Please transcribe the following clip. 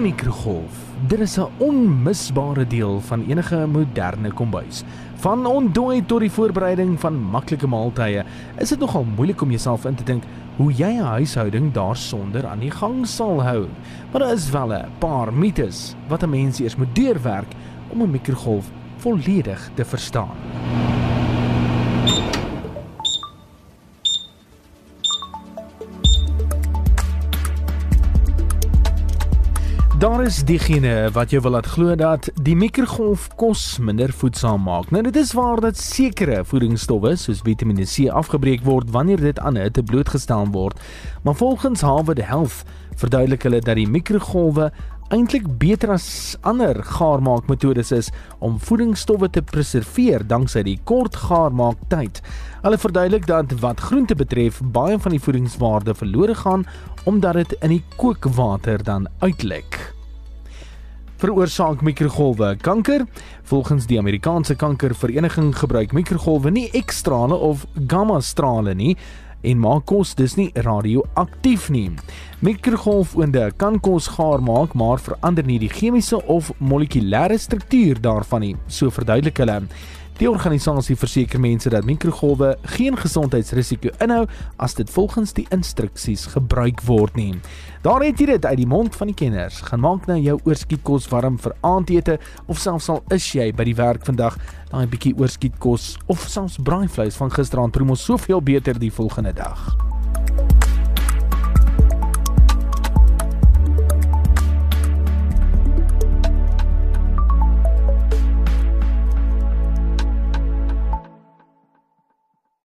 Die mikrogolf. Dit is 'n onmisbare deel van enige moderne kombuis. Van ontdooi tot die voorbereiding van maklike maaltye, is dit nogal moeilik om jouself in te dink hoe jy 'n huishouding daarsonder aan die gang sal hou. Maar daar is wel 'n paar mites wat 'n mens eers moet deurwerk om 'n mikrogolf volledig te verstaan. Daar is diegene wat jou wil laat glo dat die mikrogolf kos minder voedsaam maak. Nou dit is waar dat sekere voedingsstowwe soos Vitamiene C afgebreek word wanneer dit aan hitte blootgestel word. Maar volgens Harvard Health verduidelik hulle dat die mikrogolwe eintlik beter as ander gaarmaakmetodes is om voedingsstowwe te preserveer danksy die kort gaarmaaktyd. Hulle verduidelik dat wat groente betref, baie van die voedingswaarde verlore gaan omdat dit in die kookwater dan uitlek. Veroorsaak mikrogolwe kanker? Volgens die Amerikaanse Kankervereniging gebruik mikrogolwe nie X-strale of gamma-strale nie en maak kos dus nie radioaktief nie. Mikrogolfoonde kan kos gaar maak, maar verander nie die chemiese of molekulêre struktuur daarvan nie, so verduidelik hulle. Die organisasie verseker mense dat mikrogolwe geen gesondheidsrisiko inhou as dit volgens die instruksies gebruik word nie. Daar het jy dit uit die mond van die kenners. Gaan maak nou jou oorskietkos warm vir aandete of selfs al is jy by die werk vandag, daai bietjie oorskietkos of selfs braaivleis van gisteraand proe mos soveel beter die volgende dag.